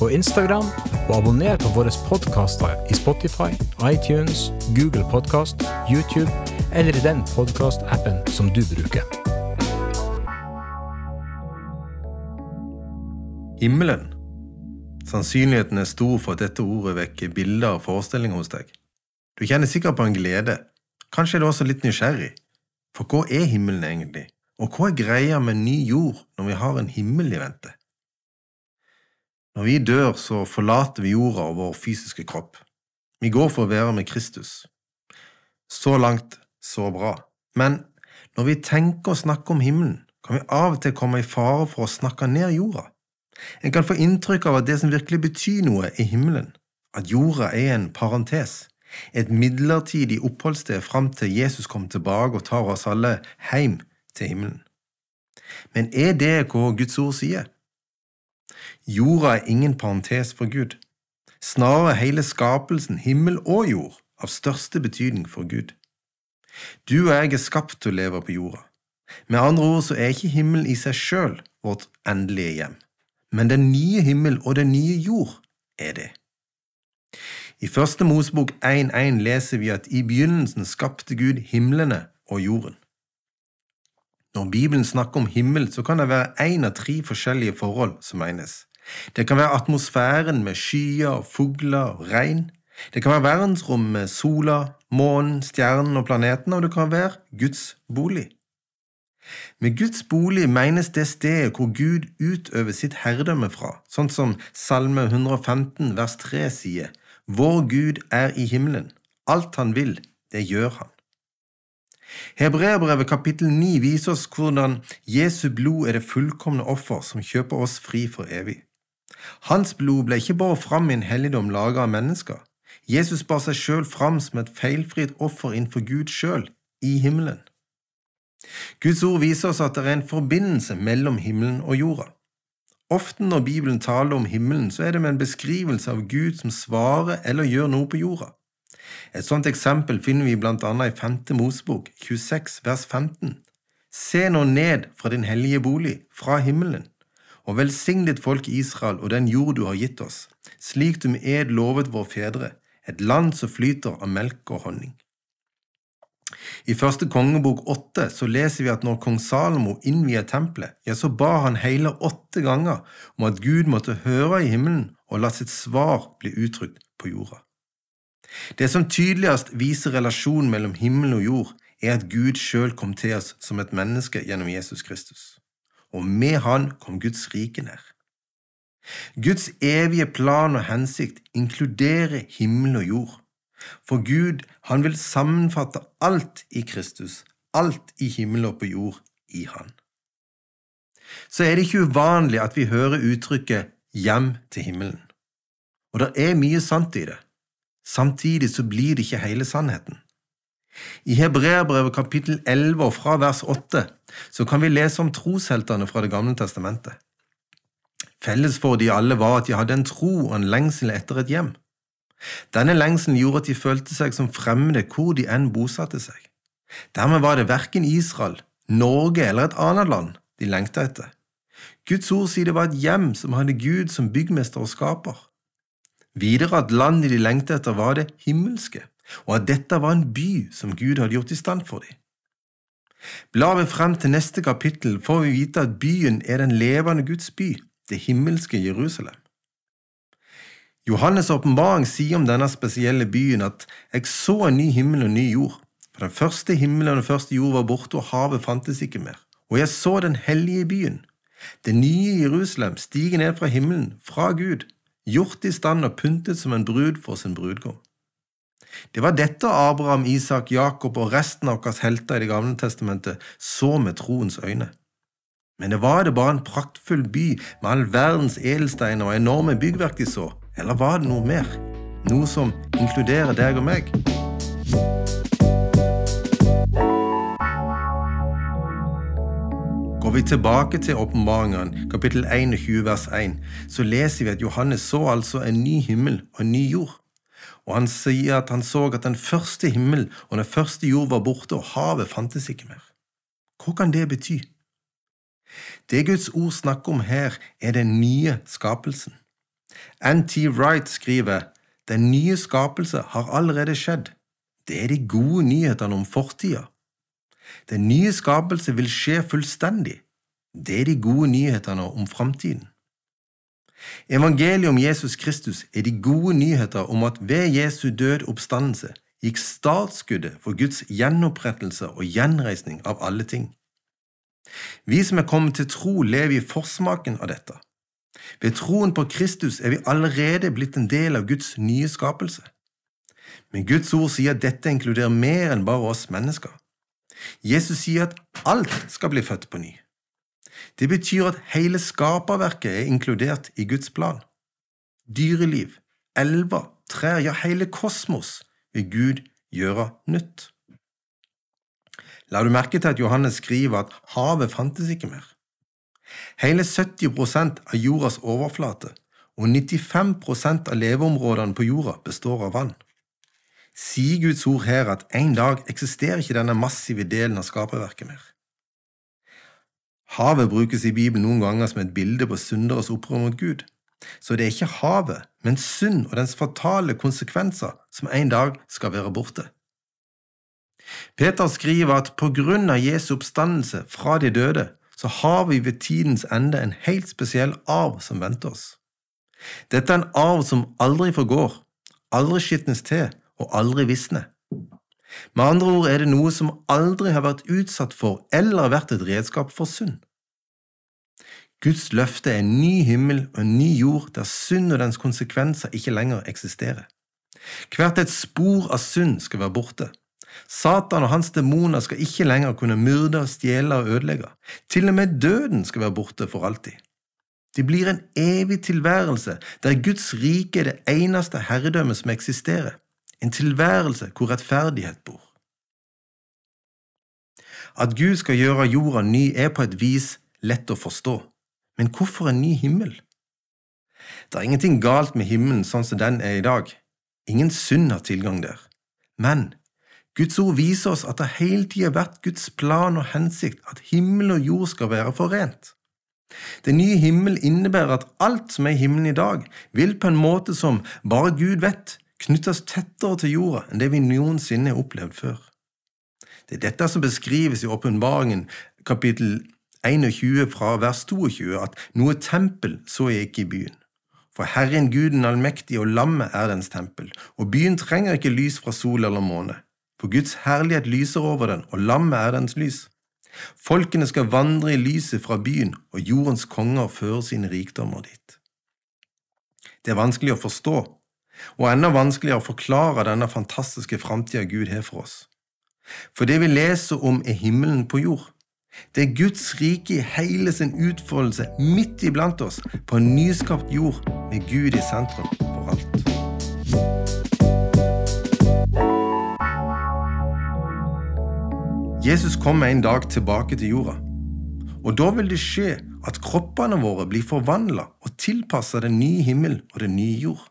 og Instagram, og abonner på våre podkaster i Spotify, iTunes, Google Podkast, YouTube eller i den podkastappen som du bruker. Himmelen. Sannsynligheten er stor for at dette ordet vekker bilder og forestillinger hos deg. Du kjenner sikkert på en glede. Kanskje er du også litt nysgjerrig. For hva er himmelen egentlig? Og hva er greia med ny jord når vi har en himmel i vente? Når vi dør, så forlater vi jorda og vår fysiske kropp. Vi går for å være med Kristus. Så langt, så bra. Men når vi tenker og snakker om himmelen, kan vi av og til komme i fare for å snakke ned jorda. En kan få inntrykk av at det som virkelig betyr noe, er himmelen, at jorda er en parentes, et midlertidig oppholdssted fram til Jesus kommer tilbake og tar oss alle hjem til himmelen. Men er det hva Guds ord sier? Jorda er ingen parentes for Gud. Snarere hele skapelsen, himmel og jord, av største betydning for Gud. Du og jeg er skapt til å leve på jorda. Med andre ord så er ikke himmelen i seg sjøl vårt endelige hjem, men den nye himmel og den nye jord er det. I Første Mosebok 1.1 leser vi at i begynnelsen skapte Gud himlene og jorden. Når Bibelen snakker om himmel, så kan det være én av tre forskjellige forhold som menes. Det kan være atmosfæren med skyer, fugler og regn. Det kan være verdensrom med sola, månen, stjernen og planetene, og det kan være Guds bolig. Med Guds bolig menes det stedet hvor Gud utøver sitt herredømme fra, sånn som Salme 115 vers 3 sier, Vår Gud er i himmelen, alt han vil, det gjør han. Hebreerbrevet kapittel 9 viser oss hvordan Jesu blod er det fullkomne offer som kjøper oss fri for evig. Hans blod ble ikke båret fram i en helligdom laget av mennesker. Jesus bar seg sjøl fram som et feilfritt offer innenfor Gud sjøl, i himmelen. Guds ord viser oss at det er en forbindelse mellom himmelen og jorda. Ofte når Bibelen taler om himmelen, så er det med en beskrivelse av Gud som svarer eller gjør noe på jorda. Et sånt eksempel finner vi blant annet i 5. Mosebok 26 vers 15. Se nå ned fra din hellige bolig, fra himmelen, og velsign ditt folk Israel og den jord du har gitt oss, slik du med ed lovet våre fedre, et land som flyter av melk og honning. I første kongebok åtte leser vi at når kong Salomo innviet tempelet, ja, så ba han hele åtte ganger om at Gud måtte høre i himmelen og la sitt svar bli uttrykt på jorda. Det som tydeligst viser relasjonen mellom himmel og jord, er at Gud sjøl kom til oss som et menneske gjennom Jesus Kristus og med han kom Guds rike nær. Guds evige plan og hensikt inkluderer himmel og jord. For Gud, han vil sammenfatte alt i Kristus, alt i himmel og på jord, i Han. Så er det ikke uvanlig at vi hører uttrykket hjem til himmelen. Og det er mye sant i det. Samtidig så blir det ikke hele sannheten. I Hebreerbrevet kapittel 11 og fra vers 8 så kan vi lese om trosheltene fra Det gamle testamentet. Felles for de alle var at de hadde en tro og en lengsel etter et hjem. Denne lengselen gjorde at de følte seg som fremmede hvor de enn bosatte seg. Dermed var det verken Israel, Norge eller et annet land de lengta etter. Guds ord sier det var et hjem som hadde Gud som byggmester og skaper. Videre at landet de lengtet etter, var det himmelske og at dette var en by som Gud hadde gjort i stand for dem. Blar vi frem til neste kapittel, får vi vite at byen er den levende Guds by, det himmelske Jerusalem. Johannes' åpenbaring sier om denne spesielle byen at jeg så en ny himmel og ny jord, for den første himmelen og den første jord var borte, og havet fantes ikke mer. Og jeg så den hellige byen, det nye Jerusalem, stige ned fra himmelen, fra Gud, gjort i stand og pyntet som en brud for sin brudgom. Det var dette Abraham, Isak, Jakob og resten av våre helter i Det gamle testamentet så med troens øyne. Men det var det bare en praktfull by med all verdens edelsteiner og enorme byggverk de så, eller var det noe mer? Noe som inkluderer deg og meg? Går vi tilbake til åpenbaringene, kapittel 21 vers 1, så leser vi at Johannes så altså en ny himmel og en ny jord. Og han sier at han så at den første himmel og den første jord var borte, og havet fantes ikke mer. Hva kan det bety? Det Guds ord snakker om her, er den nye skapelsen. N.T. Wright skriver den nye skapelse har allerede skjedd. Det er de gode nyhetene om fortida. Den nye skapelse vil skje fullstendig. Det er de gode nyhetene om framtiden. Evangeliet om Jesus Kristus er de gode nyheter om at ved Jesu død oppstandelse gikk startskuddet for Guds gjenopprettelse og gjenreisning av alle ting. Vi som er kommet til tro, lever i forsmaken av dette. Ved troen på Kristus er vi allerede blitt en del av Guds nye skapelse. Men Guds ord sier at dette inkluderer mer enn bare oss mennesker. Jesus sier at alt skal bli født på ny. Det betyr at hele skaperverket er inkludert i Guds plan. Dyreliv, elver, trær, ja, hele kosmos vil Gud gjøre nytt. La du merke til at Johannes skriver at havet fantes ikke mer? Hele 70% av jordas overflate og 95% av leveområdene på jorda består av vann. Sier Guds ord her at en dag eksisterer ikke denne massive delen av skaperverket mer? Havet brukes i Bibelen noen ganger som et bilde på synderes opprør mot Gud. Så det er ikke havet, men synd og dens fatale konsekvenser som en dag skal være borte. Peter skriver at på grunn av Jesu oppstandelse fra de døde, så har vi ved tidens ende en helt spesiell arv som venter oss. Dette er en arv som aldri forgår, aldri skitnes til og aldri visne. Med andre ord er det noe som aldri har vært utsatt for eller vært et redskap for synd. Guds løfte er en ny himmel og en ny jord der synd og dens konsekvenser ikke lenger eksisterer. Hvert et spor av synd skal være borte. Satan og hans demoner skal ikke lenger kunne myrde, stjele og ødelegge. Til og med døden skal være borte for alltid. Det blir en evig tilværelse der Guds rike er det eneste herredømmet som eksisterer, en tilværelse hvor rettferdighet bor. At Gud skal gjøre jorda ny, er på et vis lett å forstå, men hvorfor en ny himmel? Det er ingenting galt med himmelen sånn som den er i dag, ingen synd har tilgang der, men Guds ord viser oss at det hele tida har vært Guds plan og hensikt at himmel og jord skal være forent. Den nye himmel innebærer at alt som er i himmelen i dag, vil på en måte som bare Gud vet, knyttes tettere til jorda enn det vi noensinne har opplevd før. Det er dette som beskrives i åpenbaringen kapittel 21 fra vers 22, at noe tempel så jeg ikke i byen. For Herren Guden allmektig og lammet er dens tempel, og byen trenger ikke lys fra sol eller måne for Guds herlighet lyser over den, og lammet er dens lys. Folkene skal vandre i lyset fra byen, og jordens konger fører sine rikdommer dit. Det er vanskelig å forstå, og enda vanskeligere å forklare denne fantastiske framtida Gud har for oss. For det vi leser om, er himmelen på jord. Det er Guds rike i hele sin utfoldelse midt iblant oss, på en nyskapt jord med Gud i sentrum for alt. Jesus kommer en dag tilbake til jorda, og da vil det skje at kroppene våre blir forvandla og tilpassa den nye himmel og den nye jord.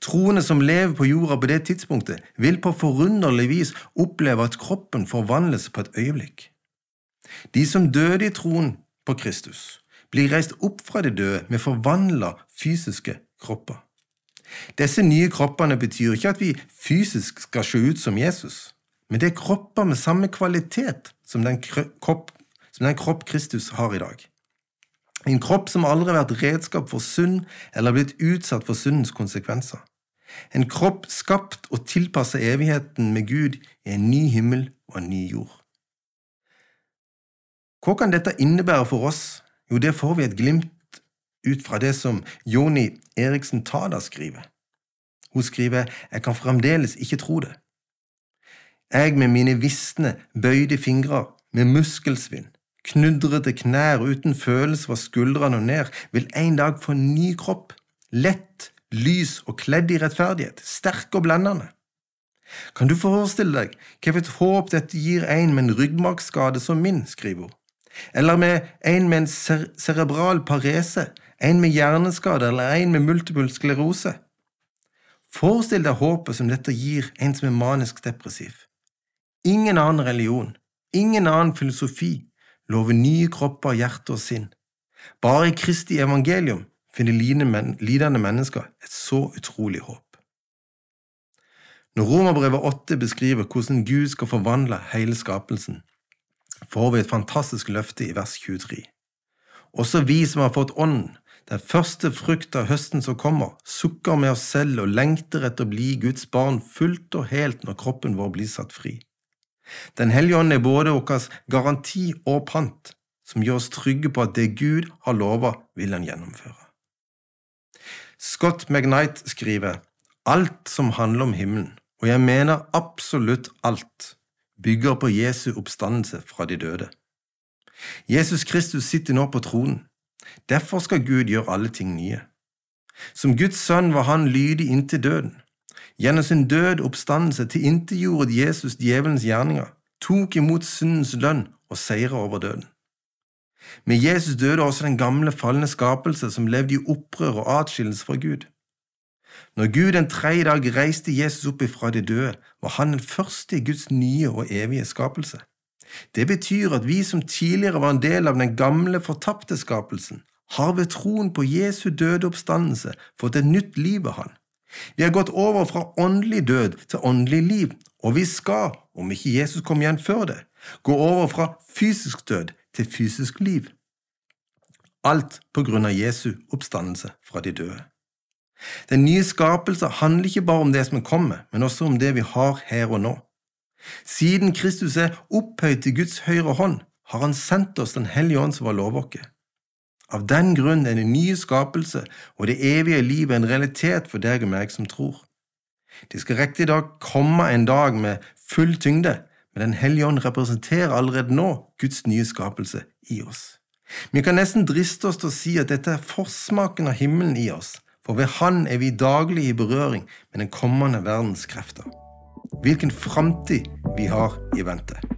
Troende som lever på jorda på det tidspunktet, vil på forunderlig vis oppleve at kroppen forvandles på et øyeblikk. De som døde i troen på Kristus, blir reist opp fra de døde med forvandla fysiske kropper. Disse nye kroppene betyr ikke at vi fysisk skal se ut som Jesus men det er kropper med samme kvalitet som den kropp, som den kropp Kristus har i dag. En kropp som aldri har vært redskap for synd eller blitt utsatt for syndens konsekvenser. En kropp skapt og tilpasset evigheten med Gud i en ny himmel og en ny jord. Hva kan dette innebære for oss? Jo, det får vi et glimt ut fra det som Joni Eriksen Tada skriver. Hun skriver Jeg kan fremdeles ikke tro det. Jeg med mine visne, bøyde fingre, med muskelsvinn, knudrete knær uten følelse fra skuldrene og ned, vil en dag få en ny kropp, lett, lys og kledd i rettferdighet, sterk og blendende. Kan du forestille deg hvilket håp dette gir en med en ryggmargsskade som min, skriver hun. Eller med en med en cerebral parese, en med hjerneskade eller en med multiple sklerose. Forestill deg håpet som dette gir en som er manisk depressiv. Ingen annen religion, ingen annen filosofi lover nye kropper, hjerte og sinn. Bare i Kristi evangelium finner lidende mennesker et så utrolig håp. Når Romerbrevet 8 beskriver hvordan Gud skal forvandle hele skapelsen, får vi et fantastisk løfte i vers 23. Også vi som har fått Ånden, den første frukt av høsten som kommer, sukker med oss selv og lengter etter å bli Guds barn fullt og helt når kroppen vår blir satt fri. Den hellige ånd er både vår garanti og pant, som gjør oss trygge på at det Gud har lova, vil han gjennomføre. Scott McKnight skriver alt som handler om himmelen, og jeg mener absolutt alt, bygger på Jesu oppstandelse fra de døde. Jesus Kristus sitter nå på tronen. Derfor skal Gud gjøre alle ting nye. Som Guds sønn var han lydig inntil døden. Gjennom sin død oppstandelse tilintetgjorde Jesus djevelens gjerninger, tok imot syndens lønn og seira over døden. Med Jesus døde også den gamle, falne skapelse som levde i opprør og atskillelse fra Gud. Når Gud en tredje dag reiste Jesus opp ifra de døde, var han den første i Guds nye og evige skapelse. Det betyr at vi som tidligere var en del av den gamle, fortapte skapelsen, har ved troen på Jesu døde oppstandelse fått et nytt liv av Han. Vi har gått over fra åndelig død til åndelig liv, og vi skal, om ikke Jesus kom igjen før det, gå over fra fysisk død til fysisk liv. Alt på grunn av Jesu oppstandelse fra de døde. Den nye skapelse handler ikke bare om det som kommer, men også om det vi har her og nå. Siden Kristus er opphøyd til Guds høyre hånd, har Han sendt oss Den hellige ånd som var lovåket. Av den grunn er den nye skapelse og det evige livet en realitet for deg og meg som tror. Det skal riktignok komme en dag med full tyngde, men Den hellige ånd representerer allerede nå Guds nye skapelse i oss. Vi kan nesten driste oss til å si at dette er forsmaken av himmelen i oss, for ved Han er vi daglig i berøring med den kommende verdens krefter. Hvilken framtid vi har i vente.